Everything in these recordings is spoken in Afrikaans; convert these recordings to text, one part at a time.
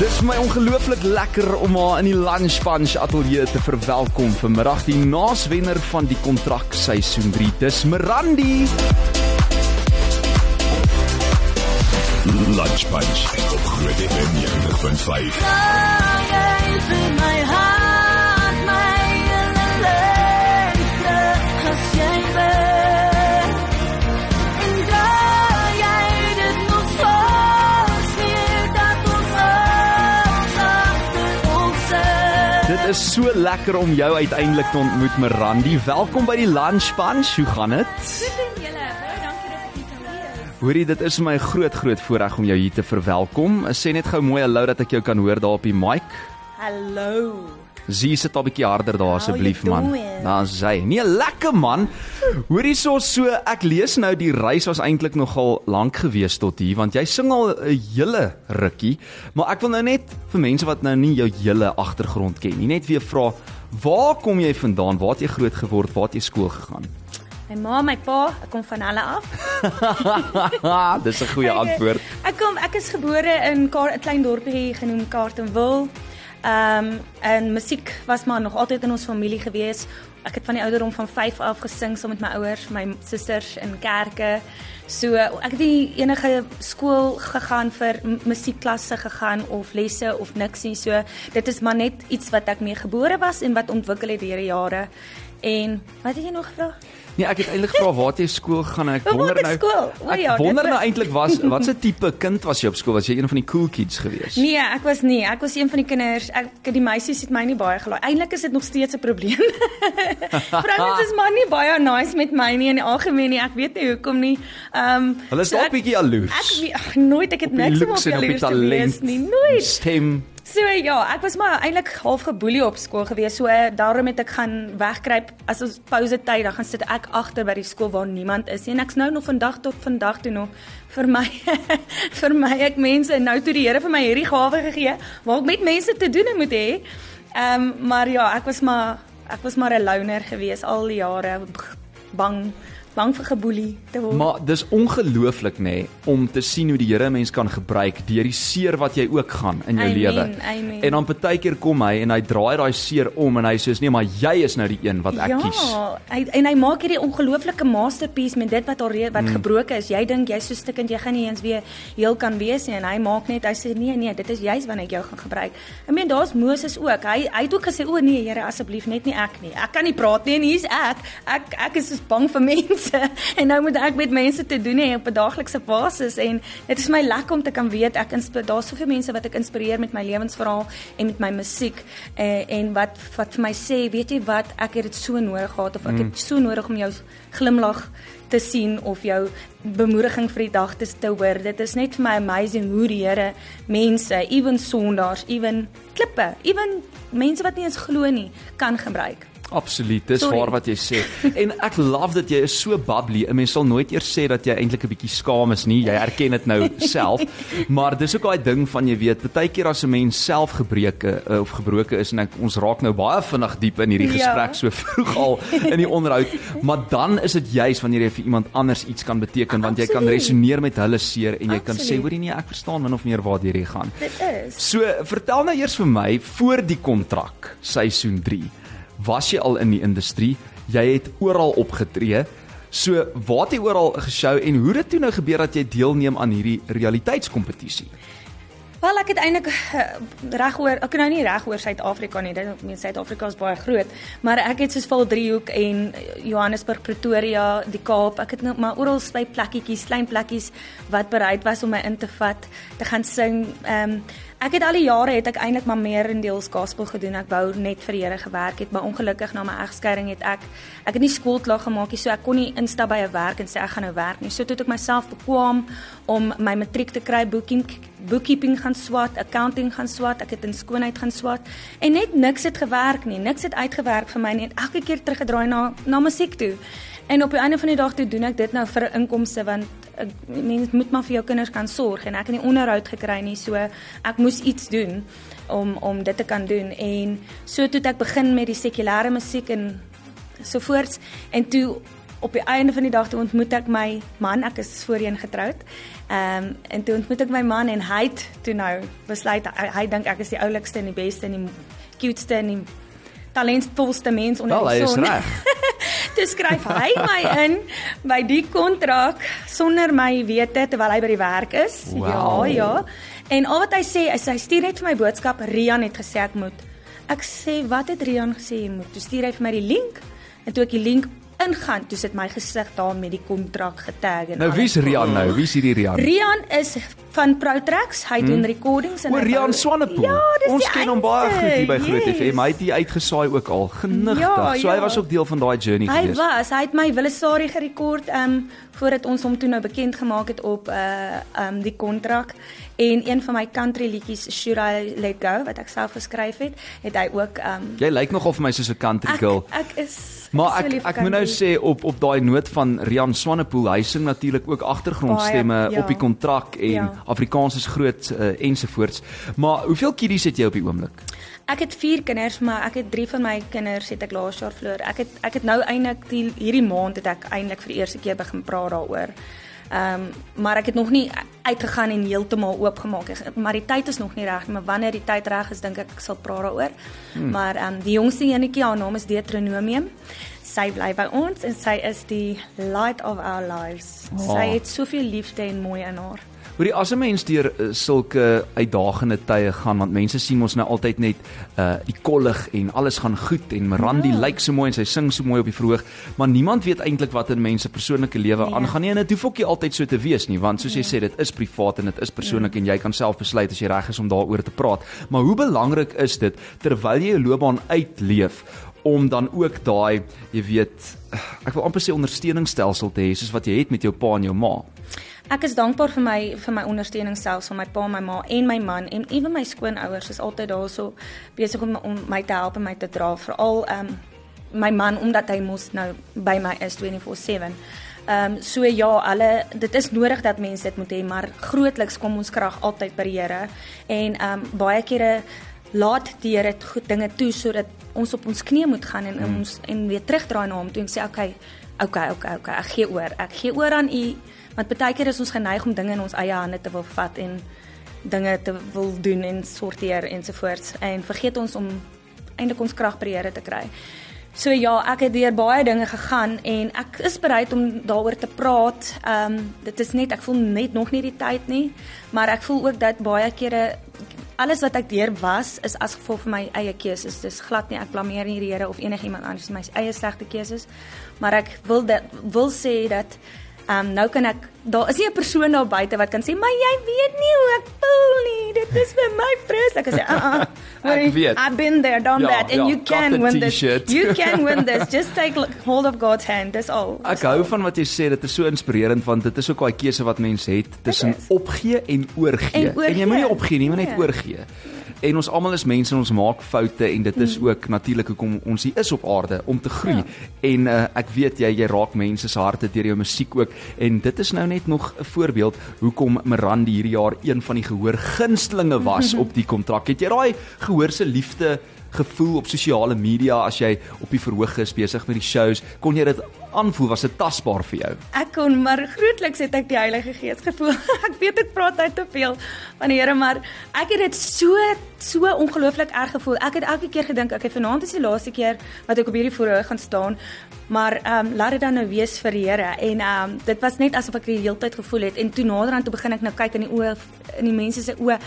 Dis vir my ongelooflik lekker om haar in die Lunch Punch ateljee te verwelkom vanmiddag die naaswenner van die kontrak seisoen 3. Dis Mirandi. Lunch Bunch op Groot FM 90.5. is so lekker om jou uiteindelik te ontmoet Mirandi. Welkom by die Lunch Punch. Hoe gaan dit? Goed en julle, baie dankie dat ek hier kan wees. Hoorie, dit is my groot groot voorreg om jou hier te verwelkom. Sê net gou mooi hallo dat ek jou kan hoor daar op die mic. Hallo. Zie sit 'n bietjie harder daar asseblief man. Dan sê, nee, lekker man. Hoorie so so ek lees nou die reis was eintlik nogal lank gewees tot hier want jy sing al 'n hele rukkie, maar ek wil nou net vir mense wat nou nie jou hele agtergrond ken nie, net weer vra, waar kom jy vandaan? Waar het jy groot geword? Waar het jy skool gegaan? My ma, my pa, ek kom van hulle af. Dis 'n goeie antwoord. Ek kom ek is gebore in 'n klein dorpie genoem Carletonville. Ehm um, en musiek was maar nog altyd in ons familie gewees. Ek het van die ouderdom van 5 af gesing saam met my ouers, my susters in kerke. So ek het nie enige skool gegaan vir musiekklasse gegaan of lesse of niks nie. So dit is maar net iets wat ek mee gebore was en wat ontwikkel het deur die jare. En wat het jy nog gevra? Nee, ek het eintlik gevra waar jy skool gegaan? Ek Waar wonder nou. skool? O Ek ja, wonder nou eintlik was watse tipe kind was jy op skool? Was jy een van die cool kids geweest? Nee, ek was nie. Ek was een van die kinders. Ek die meisies het my nie baie gelaai. Eintlik is dit nog steeds 'n probleem. Vrouens is maar nie baie nice met my nie in die algemeen nie. Ek weet nie hoekom nie. Ehm um, Hulle is dalk bietjie jaloers. Ek weet ag, nooit ek het niks om op en jaloers te wees nie. Nooit. Stem. So ja, ek was maar eintlik half geboelie op skool gewees. So eh, daarom het ek gaan wegkruip as ons pouse tyd, dan gaan sit ek agter by die skool waar niemand is nie. En ek's nou nog vandag tot vandag toe nog vir my vir my ek mense nou toe die Here vir my hierdie gawe gegee waar ek met mense te doen moet hê. Ehm um, maar ja, ek was maar ek was maar 'n loner gewees al die jare bang bang vir geboelie te word. Maar dis ongelooflik nê nee, om te sien hoe die Here mens kan gebruik deur die seer wat jy ook gaan in jou lewe. En dan partykeer kom hy en hy draai daai seer om en hy sê nee, maar jy is nou die een wat ek ja, kies. hy, en hy maak hierdie ongelooflike masterpiece met dit wat al re- wat mm. gebroken is. Jy dink jy's so stikkend, jy gaan nie eens weer heel kan wees nie en hy maak net hy sê nee nee, dit is juist wanneer ek jou gaan gebruik. Ek meen daar's Moses ook. Hy hy het ook gesê o nee Here asseblief net nie ek nie. Ek kan nie praat nie en hier's ek. Ek ek is so bang vir mense en nou moet ek met mense te doen hê op 'n daaglikse basis en dit is my lekker om te kan weet ek daar's soveel mense wat ek inspireer met my lewensverhaal en met my musiek eh, en wat wat vir my sê, weet jy wat, ek het dit so nodig gehad of ek het so nodig om jou glimlag te sien of jou bemoediging vir die dag te te hoor. Dit is net vir my amazing hoe die Here mense, ewen sondaars, ewen klippe, ewen mense wat nie eens glo nie, kan gebruik. Absoluut, dis Sorry. waar wat jy sê. En ek love dat jy is so bubbly. 'n Mens sal nooit eers sê dat jy eintlik 'n bietjie skaam is nie. Jy erken dit nou self. Maar dis ook daai ding van jy weet, baie keer as 'n mens self gebreke uh, of gebroke is en ek, ons raak nou baie vinnig diep in hierdie Ja. gesprek so vroeg al in die onderhoud, maar dan is dit juis wanneer jy vir iemand anders iets kan beteken want jy kan resoneer met hulle seer en jy kan sê hoorie nee, ek verstaan min of meer waar jy gaan. Dit is. So, vertel nou eers vir my voor die kontrak, seisoen 3. Was jy al in die industrie? Jy het oral opgetree. So, waar het jy oral geshow en hoe het dit toe nou gebeur dat jy deelneem aan hierdie realiteitskompetisie? Wel ek het eintlik reg oor ek nou nie reg oor Suid-Afrika nie. Dit meen Suid-Afrika is baie groot, maar ek het soos Val Driehoek en Johannesburg, Pretoria, die Kaap. Ek het nou maar oral by plekkietjies, klein plekkies wat bereid was om my in te vat, te gaan sing. Ehm um, ek het al die jare het ek eintlik maar meer in deels gospel gedoen. Ek wou net vir die Here gewerk het, maar ongelukkig na my egskeiding het ek ek het nie skool klaar gemaak nie, so ek kon nie instap by 'n werk en sê ek gaan nou werk nie. So toe het ek myself bekwam om my matriek te kry, boeking bookkeeping gaan swat, accounting gaan swat, ek het in skoonheid gaan swat en net niks het gewerk nie. Niks het uitgewerk vir my nie. Elke keer teruggedraai na na musiek toe. En op die einde van die dag toe doen ek dit nou vir 'n inkomste want ek mens moet maar vir jou kinders kan sorg en ek het nie onderhoud gekry nie, so ek moes iets doen om om dit te kan doen en so toe het ek begin met die sekulêre musiek en sovoorts en toe op die einde van die dag toe ontmoet ek my man. Ek is voorheen getroud. Ehm um, en toe ontmoet ek my man en hy het toe nou besluit hy, hy dink ek is die oulikste en die beste en die cuteste en die talentvolste mens onder Wel, hy die is son. reg. toe skryf hy my in by die kontrak sonder my wete terwyl hy by die werk is. Wow. Ja, ja. En al wat hy sê is hy stuur net vir my boodskap Rian het gesê ek moet. Ek sê wat het Rian gesê jy moet? Toe stuur hy vir my die link en toe ek die link ingaan, toe sit my gesig daar met die kontrak getag en Nou wie's. Rian nou? Wie's hierdie Rian? Rian is van Protrax. Hy doen recordings en Hmm. O, hy Rian Swanepoel. Ja, Ons ken hom baie goed hier by Groot yes. FM. Hy het hier uitgesaai ook al. Genigtig. Ja, so hy ja. was ook deel van daai journey Hy gewees. was, hy het my Willisari gerekord um voordat ons hom toe nou bekend gemaak het op uh um die kontrak en een van my country liedjies Should I Let Go wat ek self geskryf het, het hy ook um Jy lyk nogal vir my soos 'n country ek, girl. ek is Maar so ek vir ek moet nou sê op op daai noot van Rian Swanepoel, hy sing natuurlik ook agtergrondstemme Baie, ja. op die kontrak en Ja. Afrikaans is groot uh, ensovoorts. Maar hoeveel kiddies het jy op die oomblik? Ek het 4 kinders, maar ek het 3 van my kinders het ek laas jaar verloor. Ek het ek het nou eintlik die hierdie maand het ek eintlik vir die eerste keer begin praat daaroor. Ehm um, maar ek het nog nie uitgegaan en heeltemal oopgemaak nie. Maar die tyd is nog nie reg nie, maar wanneer die tyd reg is, dink ek ek sal praat daaroor. Hmm. Maar ehm um, die jongste enetjie, haar naam is Deuteronomium. Sy bly by ons en sy is die light of our lives. Oh. Sy het soveel liefde en mooi in haar. Hoorie, as 'n mens deur uh, sulke uitdagende tye gaan, want mense sien ons nou altyd net uh die kollig en alles gaan goed en Mirandi Ja. lyk so mooi en sy sing so mooi op die verhoog, maar niemand weet eintlik wat in mense persoonlike lewe Nee. aangaan nie en dit hoef ook nie altyd so te wees nie, want soos jy sê, dit is privaat en dit is persoonlik en jy kan self besluit as jy reg is om daaroor te praat. Maar hoe belangrik is dit terwyl jy 'n loopbaan uitleef om dan ook daai, jy weet, ek wil amper sê ondersteuningsstelsel te hê soos wat jy het met jou pa en jou ma. Ek is dankbaar vir my vir my ondersteuningsstelsel, my pa, my ma en my man en ewen my skoonouers is altyd daarso besig om, om my te help en my te dra, veral ehm um, my man omdat hy mos nou by my is 24/7. Ehm um, so ja, alle dit is nodig dat mense dit moet hê, maar grootliks kom ons krag altyd by die Here en ehm um, baie kere laat die Here goed dinge toe sodat ons op ons knieë moet gaan en mm. ons en weer terugdraai na hom toe en sê okay, okay, okay, okay, ek gee oor. Ek gee oor aan U want baie keer is ons geneig om dinge in ons eie hande te wil vat en dinge te wil doen en sorteer ensovoorts en vergeet ons om eintlik ons krag by die Here te kry. So ja, ek het deur baie dinge gegaan en ek is bereid om daaroor te praat. Ehm um, dit is net ek voel net nog nie die tyd nie, maar ek voel ook dat baie kere alles wat ek deur was is as gevolg van my eie keuses. Dis glad nie ek blameer nie die Here of enigiemand anders my eie slegte keuses, maar ek wil dit wil sê dat ehm um, nou kan ek daar is nie 'n persoon daar buite wat kan sê maar jy weet nie hoe ek voel nie. Dit is vir my prys. Ek sê uh uh. Ek weet. I've been there, done Ja, that and ja, you can win this. You can win this. Just take hold of God's hand. Dis al. Ek hou van wat jy sê, dit is so inspirerend want dit is ook daai keuse wat mense het tussen opgee en oorgee. En oorgee. jy moenie opgee nie, jy moet net Nee. oorgee. En ons almal is mense en ons maak foute en dit is ook natuurlik hoekom ons hier is op aarde om te groei. Ja. En uh, ek weet jy jy raak mense se harte deur jou musiek ook en dit is nou net nog 'n voorbeeld hoekom Mirandi hierdie jaar een van die gehoor gunstelinge was op die kontrak. Het jy daai gehoor se liefde gevoel op sosiale media as jy op die verhoog is besig met die shows, kon jy dit aanvoel was dit tasbaar vir jou? Ek kon maar grootliks het ek die Heilige Gees gevoel. ek weet ek praat uit te veel van die Here, maar ek het dit so so ongelooflik erg gevoel. Ek het elke keer gedink, okay, vanaand is die laaste keer wat ek op hierdie verhoog gaan staan. Maar ehm um, laat dit dan nou wees vir die Here en ehm um, dit was net asof ek die hele tyd gevoel het en toe naderhand toe begin ek nou kyk in die oë in die mense se oë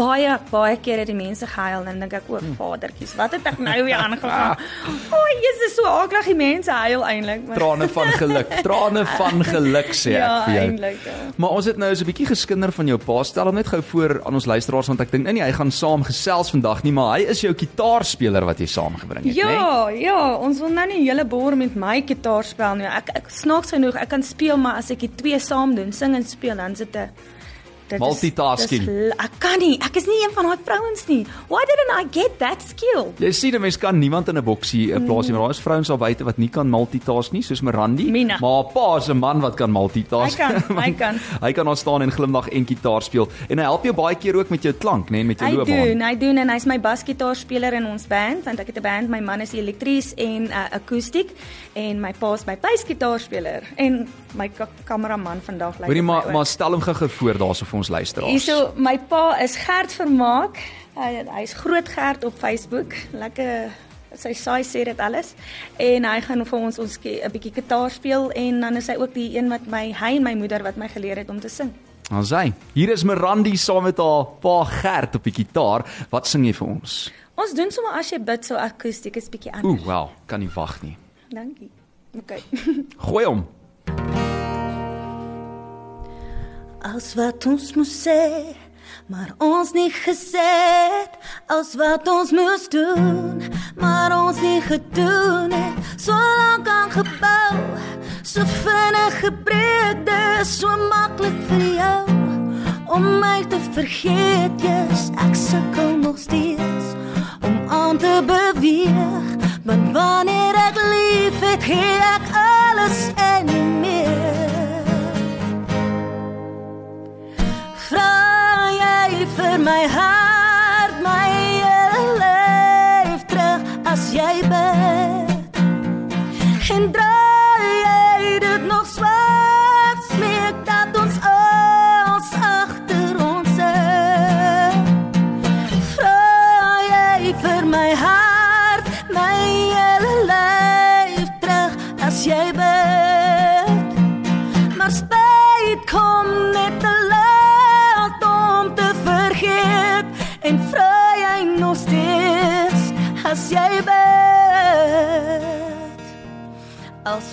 baie baie keer het die mense gehuil en dink ek o, Vadertjies, wat het ek nou weer aangevang? O, oh, Jesus, so aklig die mense huil eintlik. maar- Trane van geluk, trane van geluk sê ek Ja, vir jou. eintlik. Ja. Maar ons het nou so 'n bietjie geskinder van jou pa. Stel hom net gou voor aan ons luisteraars want ek dink nee, nee, hy gaan saam gesels vandag nie, maar hy is jou kitaarspeler wat jy saamgebring het, né? Ja, ja, ons wil nou nie hele bor met my gitaar speel nie. Ek ek snaaks genoeg, ek kan speel, maar as ek die twee saam doen, sing en speel, dan sit 'n Dit is- Multitasking. dis l- Ek kan nie. Ek is nie een van daai vrouens nie. Why didn't I get that skill? Jy sien 'n mens kan niemand in 'n boksie 'n plaasie, maar daar is vrouens al buite wat nie kan multitask nie, soos Mirandi. Mina. Maar pa is 'n man wat kan multitask. Hy kan, hy kan. hy kan daar staan en glimlag en gitaar speel en hy help jou baie keer ook met jou klank, nê, nee, met jou Hy loopbaan. doen, hy doen en hy's my basgitaarspeler in ons band want ek het 'n band, my man is elektries en uh, akoestiek en my pa is my basgitaarspeler en my ka kameraman vandag lyk Hoorie op my maar maar stel hom gou voor daarso vir ons luisteraars. Hierso, my pa is Gert Vermaak. Hy hy's groot Gert op Facebook. Lekker sy saai sê dit alles. En hy gaan vir ons ons 'n bietjie gitaar speel en dan is hy ook die een wat my hy en my moeder wat my geleer het om te sing. Dan sê, hier is Mirandi saam met haar pa Gert op die gitaar. Wat sing jy vir ons? Ons doen sommer as jy bid so akoestiek is bietjie Ooh, anders. wel, kan nie wag nie. Dankie. Okay. Gooi hom. As wat ons moes sê, maar ons nie gesê het, as wat ons moes doen, maar ons nie gedoen het, so lank aan gebou, so vinnig gebreek, dis so maklik vir jou om my te vergeet, yes, ek sukkel nog steeds om aan te beweeg, want wanneer ek lief het, gee ek alles en meer. My hart,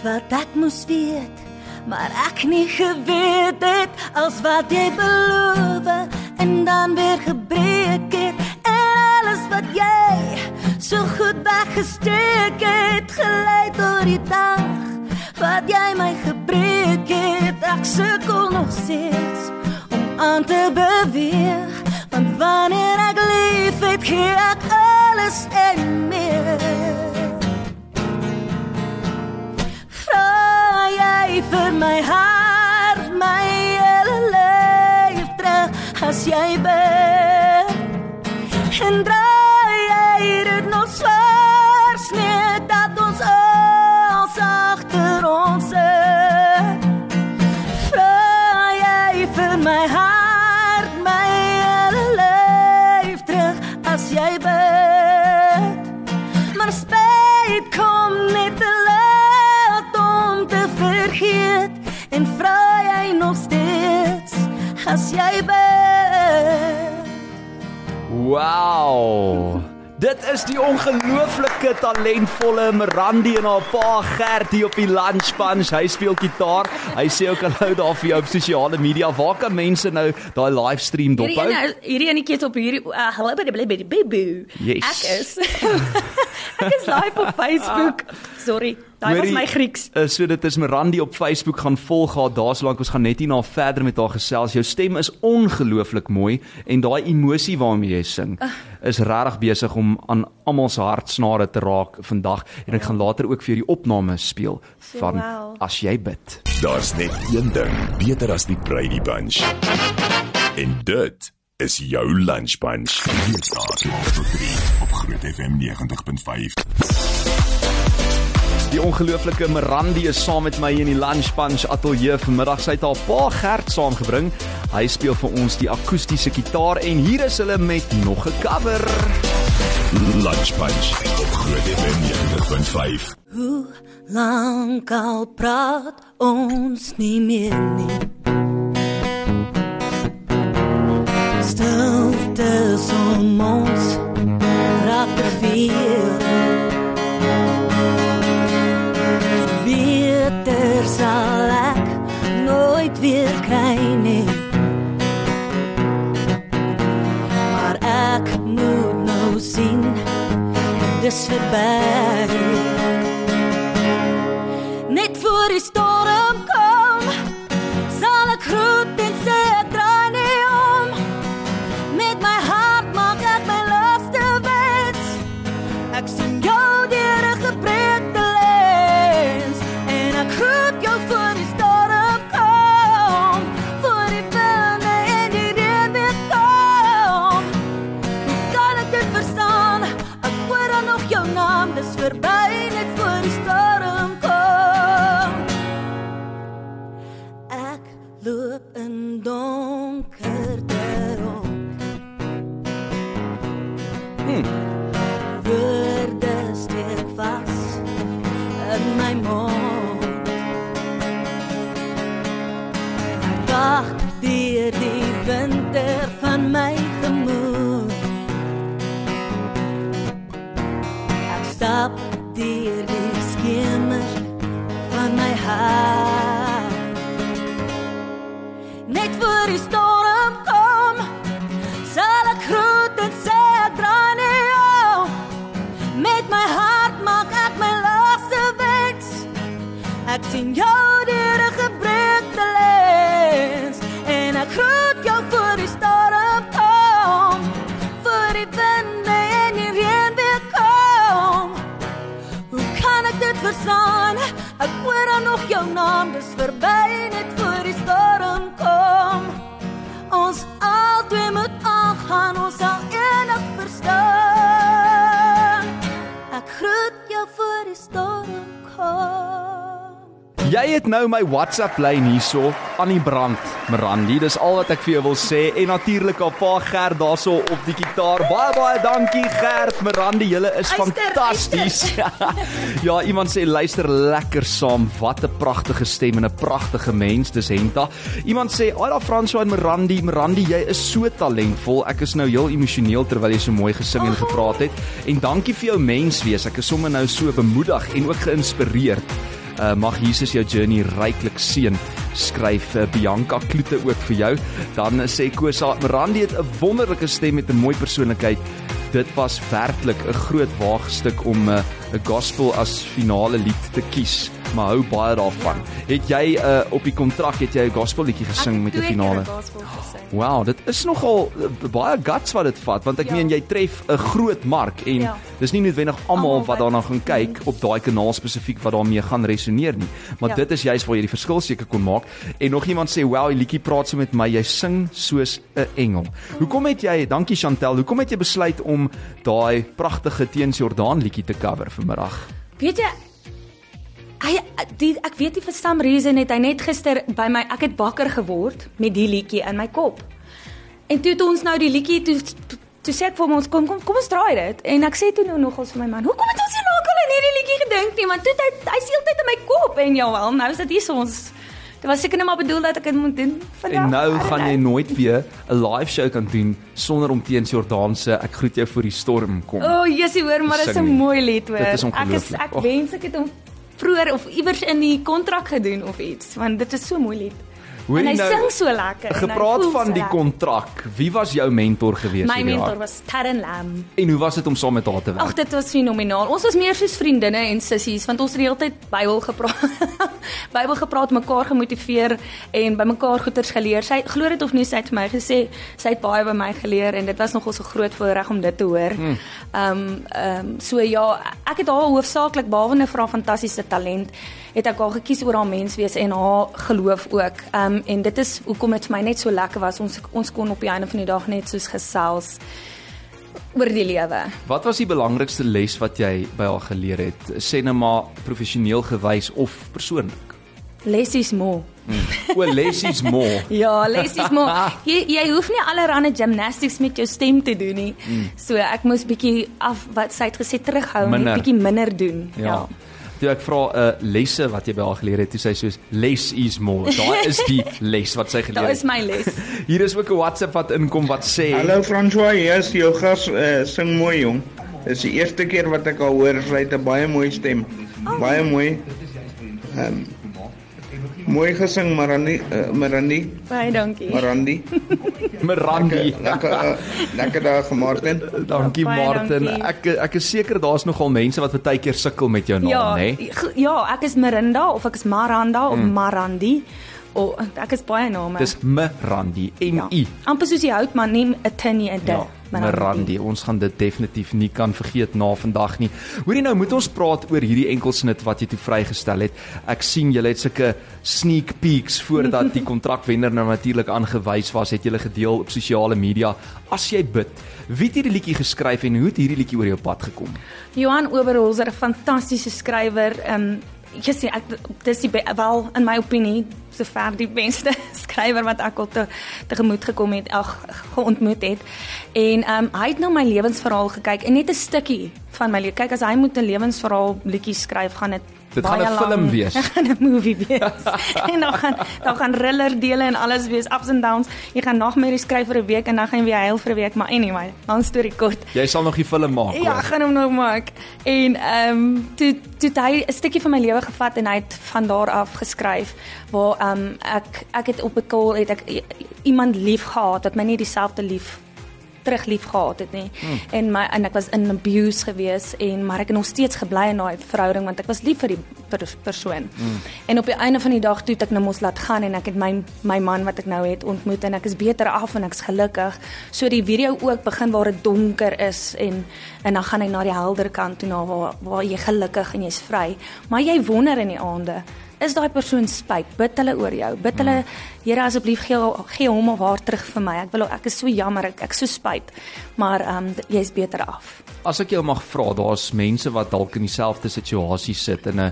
Wat ek moes weet, maar ek nie geweet het als wat jy beloof en dan weer gebreek het en alles wat jy so goed weggesteek het gelei tot die dag wat jy my gebreek het. Ek sukkel nog steeds om aan te beweeg want wanneer ek lief het gee ek alles en meer jy vir my hart, my hele lewe terug as jy bid. En draai jy dit nog swaar as jy bid. Wow. Dit is die ongelooflike talentvolle Mirandi en haar pa Gert hier op die Lunch Punch. Hy speel gitaar. Hy sê ook hallo daar vir jou op sosiale media. Waar kan mense nou daai livestream Hierdie dophou? ene hierdie enetjie is op hierdie uh, hallo by die baby baby. Yes. Ek is Ek is live op Facebook. Sorry, daai was my Grieks. Uh, so dit is Mirandi op Facebook gaan volg haar daar solank ons gaan net hierna verder met haar gesels. Jou stem is ongelooflik mooi en daai emosie waarmee jy sing is regtig besig om aan almal se hartsnare te raak vandag en ek gaan later ook vir jou die opname speel van wow. as jy bid. Daar's net een ding beter as die Brady Bunch. En dit is jou Lunch Bunch. Hier staan 12 tot 3 op Groot FM 90.5. Die ongelooflike Mirandi is saam met my in die Lunch Punch ateljee vanmiddag. Sy het haar pa Gert saamgebring. Hy speel vir ons die akoestiese gitaar en hier is hulle met nog 'n cover. Lunch Bunch op Groot FM 90.5. Hoe lank al praat ons nie meer nie. Stilte som ons raak te veel. Dis verby. Ek sien jou deur 'n gebreekte lens en ek groet jou voor die storm kom. Voor die wind en die reën weer kom. Hoe kan ek dit verstaan? Ek hoor dan nog jou naam, dis verby net voor Jy het nou my WhatsApp lyn hierso aan die brand, Mirandi. Dis al wat ek vir jou wil sê en natuurlik al pa Gert daarso op die gitaar. Baie baie dankie Gert, Mirandi, julle is fantasties. ja, iemand sê luister lekker saam. Wat 'n pragtige stem en 'n pragtige mens dis Henta. Iemand sê, "Ag, daar François en Mirandi, Mirandi, jy is so talentvol. Ek is nou heel emosioneel terwyl jy so mooi gesing en gepraat het. En dankie vir jou menswees. Ek is sommer nou so bemoedig en ook geïnspireerd. Uh, mag Jesus jou journey ryklik seën. Skryf uh, Bianca Kloete ook vir jou. Dan uh, sê Kosa Mirandi het 'n wonderlike stem met 'n mooi persoonlikheid. Dit was werklik 'n groot waagstuk om 'n uh, gospel as finale lied te kies, maar hou baie daarvan. Het jy uh, op die kontrak het jy 'n gospel liedjie gesing met 'n finale? Wow, dit is nogal uh, baie guts wat dit vat want ek Ja. meen jy tref 'n groot mark en Ja. dis nie noodwendig almal wat daarna gaan kyk op daai kanaal spesifiek wat daarmee gaan resoneer nie. Maar Ja. dit is juist waar jy die verskil seker kon maak. En nog iemand sê, "Wow, die liedjie praat so met my. Jy sing soos 'n engel." Hoekom het jy, dankie Chantel, hoekom het jy besluit om daai pragtige Teens Jordaan liedjie te cover vanmiddag? Weet jy Hy die ek weet nie vir some reason het hy net gister by my ek het wakker geword met die liedjie in my kop. En toe het ons nou die liedjie toe toe sê ek vir ons kom kom kom ons draai dit en ek sê toe nou nogals vir my man, hoekom het ons nie nog al aan hierdie liedjie gedink nie? Want toe hy hy se heeltyd in my kop en ja wel, nou is dit hier ons Dit was seker net maar bedoel dat ek dit moet doen vandag. En nou gaan jy nooit weer 'n live show kan doen sonder om Teens Jordaan se ek groet jou voor die storm kom. O, oh, Jessie hoor, maar dit is 'n mooi lied hoor. Ek is ek Och. wens ek het hom vroeër of iewers in die kontrak gedoen of iets, want dit is so mooi lied. Hoor en hy nou- sing so lekker. Gepraat van so die kontrak. Wie was jou mentor gewees My hierdie jaar? mentor was Taryn Lam. En hoe was dit om saam met haar te werk? Ag, dit was fenomenaal. Ons was meer soos vriendinne en sissies want ons het die hele tyd Bybel gepraat. Bybel gepraat, mekaar gemotiveer en by mekaar goeters geleer. Sy glo dit of nie, sy het vir my gesê sy het baie by my geleer en dit was nogal so groot voorreg om dit te hoor. Ehm um, ehm um, so ja, ek het haar hoofsaaklik behalwe vir haar fantastiese talent het ek haar gekies oor haar menswees en haar geloof ook. Ehm um, en dit is hoekom dit vir my net so lekker was. Ons ons kon op die einde van die dag net soos gesels oor die lewe. Wat was die belangrikste les wat jy by haar geleer het? Sê net maar professioneel gewys of persoonlik? Lessies mo. O, lessies more. Ja, lessies mo. Jy jy hoef nie allerlei gymnastics met jou stem te doen nie. So ek moes bietjie af wat sy het gesê terughou en bietjie minder doen. Ja. Toe ek vra 'n uh, lesse wat jy by haar geleer het, toe sê sy soos less is more. Daai is die les wat sy geleer Daar het. is my les. Hier is ook 'n WhatsApp wat inkom wat sê Hallo François, yes, jou gas uh, sing mooi jong. Dis die eerste keer wat ek al hoor sy het 'n baie mooi stem. Baie mooi. Ehm mooi gesing Marandi, uh, Marandi, Baie dankie. Marandi. Mirandi. Lekker lekker dag Martin. Dankie Baie Martin. dankie. Ek ek is seker daar's nogal mense wat baie keer sukkel met jou naam, Ja, nê? g- ja, ek is Mirinda of ek is Maranda of Marandi. O, ek is baie name. Dis Mirandi. M ja. I. amper soos die hout maar nie 'n tin nie 'n d. Ja. Marandi. Ons gaan dit definitief nie kan vergeet na vandag nie. Hoorie nou, moet ons praat oor hierdie enkelsnit wat jy toe vrygestel het. Ek sien julle het sulke sneak peeks voordat die kontrakwenner nou natuurlik aangewys was, het julle gedeel op sosiale media. As jy bid, wie het hierdie liedjie geskryf en hoe het hierdie liedjie oor jou pad gekom? Johan Oberholzer, 'n fantastiese skrywer. Ehm um, jy sê ek dis die wel in my opinie sover die beste skrywer wat ek al te tegemoet gekom het, ag geontmoet het. En ehm um, hy het na my lewensverhaal gekyk en net 'n stukkie van my lewe. Kyk as hy moet 'n lewensverhaal liedjie skryf, gaan dit Dit gaan 'n film wees. Dit gaan 'n movie wees. en dan gaan dan gaan thriller dele en alles wees ups and downs. Jy gaan nagmerries skryf vir 'n week en dan gaan jy weer huil vir 'n week, maar anyway, lang storie kort. Jy sal nog die film maak. Ja, hoor. gaan hom nog maak. En ehm um, toe toe hy 'n stukkie van my lewe gevat en hy het van daar af geskryf waar ehm um, ek ek het op 'n call het ek iemand lief gehad wat my nie dieselfde lief terug lief gehad het nie. Hmm. En my en ek was in abuse gewees en maar ek het nog steeds gebly in daai verhouding want ek was lief vir die per, persoon. Hmm. En op die einde van die dag toe het ek nou mos laat gaan en ek het my my man wat ek nou het ontmoet en ek is beter af en ek's gelukkig. So die video ook begin waar dit donker is en en dan gaan hy na die helder kant toe na waar waar jy gelukkig en jy's vry. Maar jy wonder in die aande is daai persoon spyt? Bid hulle oor jou? Bid hulle Here asseblief gee gee hom of haar terug vir my. Ek wil ek is so jammer ek ek so spyt. Maar ehm um, jy's beter af. As ek jou mag vra, daar's mense wat dalk in dieselfde situasie sit in 'n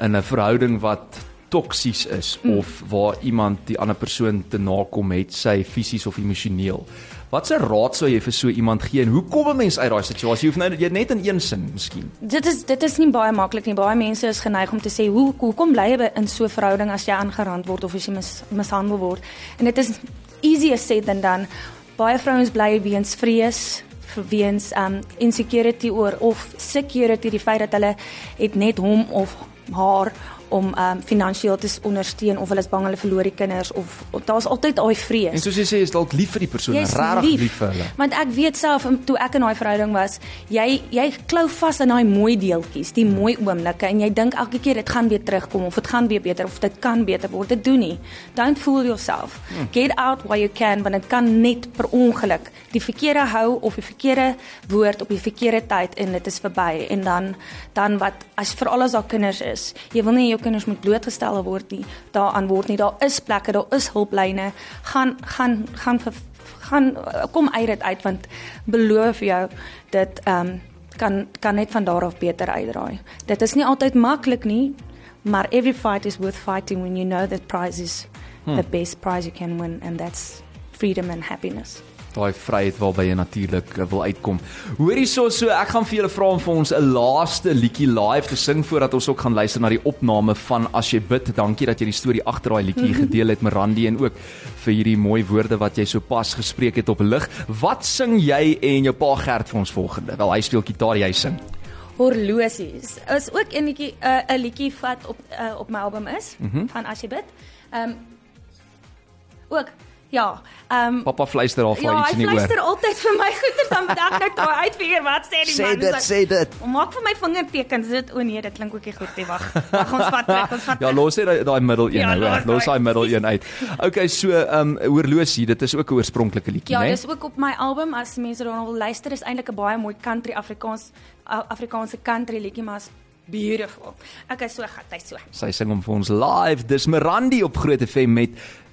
in 'n verhouding wat toksies is mm. of waar iemand die ander persoon te nakom het, sy fisies of emosioneel. Watse raad sou jy vir so iemand gee en hoe kom 'n mens uit daai situasie? Jy hoef nou jy net in een sin, miskien. dit is dit is nie baie maklik nie baie mense is geneig om te sê hoe hoekom bly jy in so 'n verhouding as jy aangerand word of as jy mis, mishandel word en dit is easier said than done baie vrouens bly weens vrees weens um insecurity oor of security die feit dat hulle het net hom of haar om um finansiëel te ondersteun of hulle is bang hulle verloor die kinders of, of daar's altyd daai vrees. En soos jy sê, is dalk lief vir die persoon, regtig lief. lief vir hulle. Want ek weet self um, toe ek in daai verhouding was, jy jy klou vas in daai mooi deeltjies, die mooi oomblikke en jy dink elke keer dit gaan weer terugkom of dit gaan weer beter of dit kan beter word. Dit doen nie. Don't fool yourself. Hmm. Get out while you can want dit kan net per ongeluk die verkeerde hou of die verkeerde woord op die verkeerde tyd en dit is verby en dan dan wat as veral as daar kinders is. Jy wil nie jou kinders moet blootgestel word nie. Daaraan word nie. Daar is plekke, daar is hulplyne. Gaan gaan gaan vir gaan kom uit dit uit want beloof jou dit ehm um, kan kan net van daar af beter uitdraai. Dit is nie altyd maklik nie, maar every fight is worth fighting when you know that prize is hmm. the best prize you can win and that's freedom and happiness daai vryheid waarby jy natuurlik uh, wil uitkom. Hoorie so so ek gaan vir julle vra om vir ons 'n laaste liedjie live te sing voordat ons ook gaan luister na die opname van As jy bid. Dankie dat jy die storie agter daai liedjie gedeel het met Randy en ook vir hierdie mooi woorde wat jy sopas gespreek het op lig. Wat sing jy en jou pa Gert vir ons volgende? Wel hy speel gitaar, jy sing. Horlosies. Is ook enetjie 'n uh, 'n liedjie wat op uh, op my album is mm -hmm. van As jy bid. Ehm um, ook Ja, ehm um, Pappa fluister al vir ja, iets in die oor. Ja, hy fluister altyd vir my goeie dan bedag nou toe uitfigure wat sê die sê man. Dit, sê dit, sê dit. Maak vir my vingertekens. Dit o nee, dit klink ook nie goed. Wag. Wag ons vat terug. Ons vat. ja, los hy daai middel een Ja, nou. los Ja, los daai. middel een uit. Okay, so ehm um, oorloosie, dit is ook 'n oorspronklike liedjie, Ja, né? dis ook op my album as mense daarna wil luister. Is eintlik 'n baie mooi country Afrikaans Afrikaanse country liedjie, maar is beautiful. Okay, so gat hy so. Sy sing hom vir ons live. Dis Mirandi op Groot FM met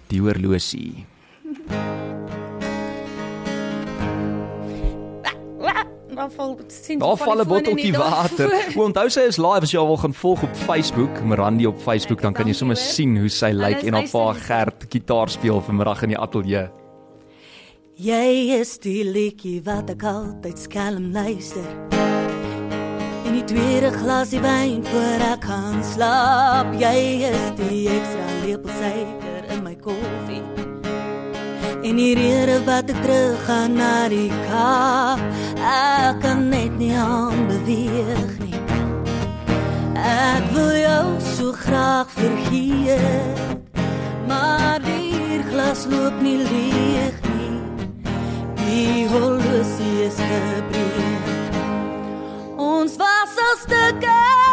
die oorloosie. Daar val sien Daar val 'n botteltjie water. O, onthou sy is live as jy haar wil gaan volg op Facebook, Mirandi op Facebook, dan kan jy sommer sien hoe sy lyk Alles en haar pa Gert gitaar speel vanmiddag in die ateljee. Jy is die liedjie wat ek altyd skelm luister. In die tweede glasie wyn voor ek gaan slaap. Jy is die ekstra lepel suiker in my koffie. En die rede wat ek terug gaan na die Kaap. Ek kan net nie aan beweeg nie. Ek wil jou so graag vergeet. Maar die glas loop nie leeg nie. Die horlosie is gebreek. Ons was al stukke.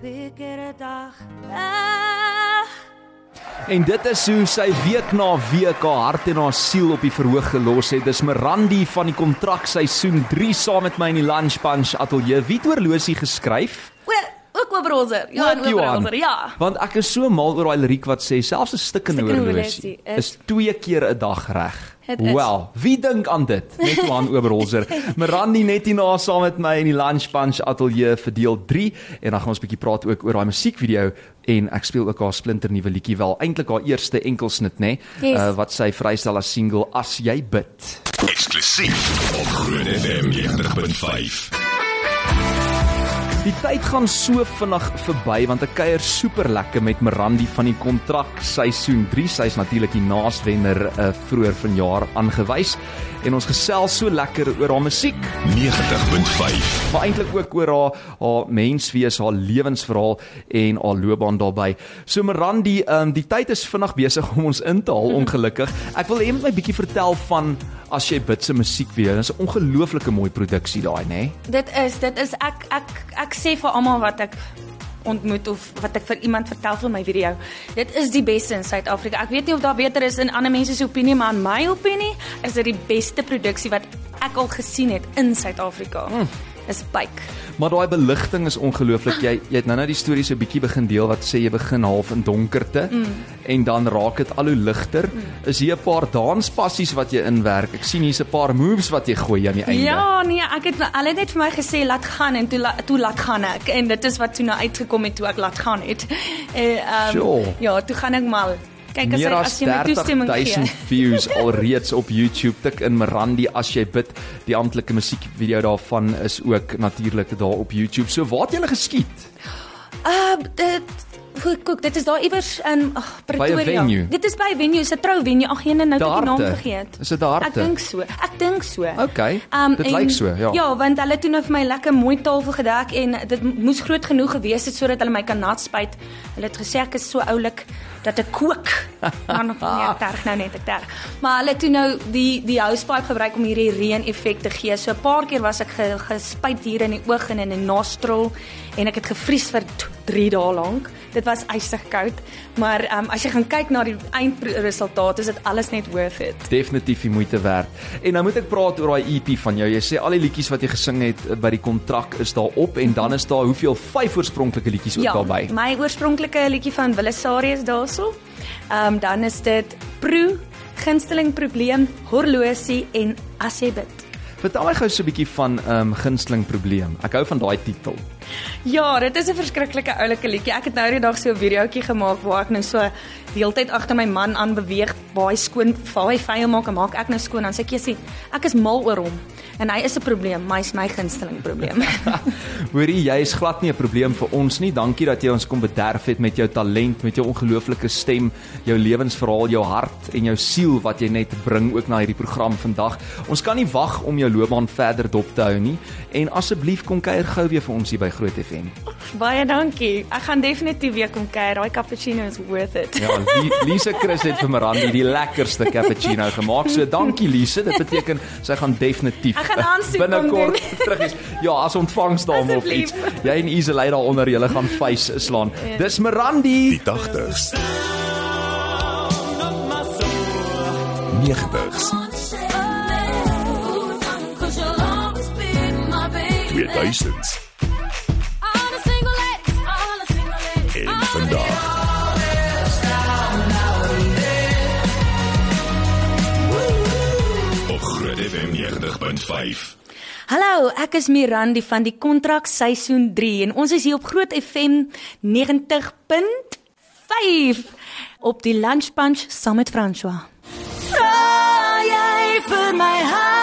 Twee keer 'n dag weg. En dit is hoe sy week na week haar hart en haar siel op die verhoog gelos het. Dis Mirandi van die kontrak seisoen 3 saam met my in die Lunch Punch ateljee. Wie het oorlosie geskryf? Oorbrolser. Ja, Ook Johan. oorbrolser. Ja. Want ek is so mal oor daai liriek wat sê selfs 'n stikkende Stikkende horlosie is twee keer 'n dag reg. Wel, wie dink aan dit? Net Johan Oberholzer. Mirandi net hierna saam met my in die Lunch Punch ateljee vir deel 3 en dan gaan ons 'n bietjie praat ook oor daai musiekvideo en ek speel ook haar splinter nuwe liedjie wel, eintlik haar eerste enkelsnit nê, Yes. uh, wat sy vrystel as single As jy bid. Eksklusief op Groot FM 90.5. Die tyd gaan so vinnig verby want ek kuier super lekker met Mirandi van die kontrak seisoen 3. Sy's natuurlik die naaswenner uh, vroeër vanjaar aangewys en ons gesels so lekker oor haar musiek, 90.5. maar eintlik ook oor haar haar menswees, haar lewensverhaal en haar loopbaan daarbey. So Mirandi, um, die tyd is vinnig besig om ons in te haal ongelukkig. Ek wil hê jy moet my bietjie vertel van as jy bid se musiekvideo. Dit is 'n ongelooflike mooi produksie daai, nê? Dit is dit is ek ek ek sê vir almal wat ek ontmoet of wat ek vir iemand vertel van my video. Dit is die beste in Suid-Afrika. Ek weet nie of daar beter is in ander mense se opinie, maar in my opinie is dit die beste produksie wat ek al gesien het in Suid-Afrika. Mm. Is Bike. Maar daai beligting is ongelooflik. Jy jy het nou-nou die storie so bietjie begin deel wat sê jy begin half in donkerte mm. en dan raak dit al hoe ligter. Mm. Is hier 'n paar danspassies wat jy inwerk? Ek sien hier's 'n paar moves wat jy gooi aan die einde. Ja, nee, ek het hulle het net vir my gesê laat gaan en toe la, toe laat gaan ek en dit is wat toe nou uitgekom het toe ek laat gaan het. En ehm Sure. ja, toe gaan ek mal. Kyk as Meer as as jy my toestemming 30000 gee. views alreeds op YouTube. Tik in Mirandi as jy bid. Die amptelike musiekvideo daarvan is ook natuurlik daar op YouTube. So waar het jy geskiet? Uh dit Goed, kyk, dit is daar iewers in ag Pretoria. venue? Dit is by venue, 'n trou venue. Ag, jene nou het ek die naam vergeet. Is dit Darte? Ek dink so. Ek dink so. Okay, Um, dit lyk so, ja. Ja, want hulle het toe nou vir my lekker mooi tafel gedek en dit moes groot genoeg gewees het sodat hulle my kan nat spuit. Hulle het gesê ek is so oulik dat ek kook. Maar nog nee, ek terg nou net ek terg. Maar hulle toe nou die die housepipe gebruik om hierdie reën effek te gee. So 'n paar keer was ek ge, gespuit hier in die oog en in die nostril en ek het gevries vir 3 dae lank. Dit was ysig koud, maar um, as jy gaan kyk na die eindresultaat, is dit alles net worth it. Definitief die moeite werd. En nou moet ek praat oor daai EP van jou. Jy sê al die liedjies wat jy gesing het eh, by die kontrak is daar op en dan is daar hoeveel vyf oorspronklike liedjies ook Ja, daarbey. my oorspronklike liedjie van Willisari is daarso. Ehm um, dan is dit Pro, gunsteling probleem, horlosie en as jy bid. Vertel my gou so 'n bietjie van ehm um, gunsteling probleem. Ek hou van daai titel. Ja, dit is 'n verskriklike oulike liedjie. Ek het nou die dag so 'n videoetjie gemaak waar ek nou so die hele tyd agter my man aan beweeg, hy skoon, hy vuil maak en maak ek nou skoon en sê ek sê ek is mal oor hom. En hy is 'n probleem, maar hy's my gunsteling probleem. Hoorie, jy is glad nie 'n probleem vir ons nie. Dankie dat jy ons kom bederf het met jou talent, met jou ongelooflike stem, jou lewensverhaal, jou hart en jou siel wat jy net bring ook na hierdie program vandag. Ons kan nie wag om jou loopbaan verder dop te hou nie. En asseblief kom kuier gou weer vir ons hier by Groot FM. Baie dankie. Ek gaan definitief weer kom kuier. Daai cappuccino is worth it. Ja, Lise Chris het vir Miranda die lekkerste cappuccino gemaak. So dankie Lise. Dit beteken sy gaan definitief Ek gaan aansoek kom binnekort doen. terug is. Ja, as ontvangsdame of iets. Jy en Iselay daaronder, julle gaan face slaan. Dis Mirandi. Die 80s. 90s. 2000s. 90.5. Hallo, ek is Mirandi van die kontrak seisoen 3 en ons is hier op Groot FM 90.5 op die Lunch Punch saam met François. Vra jy vir my hart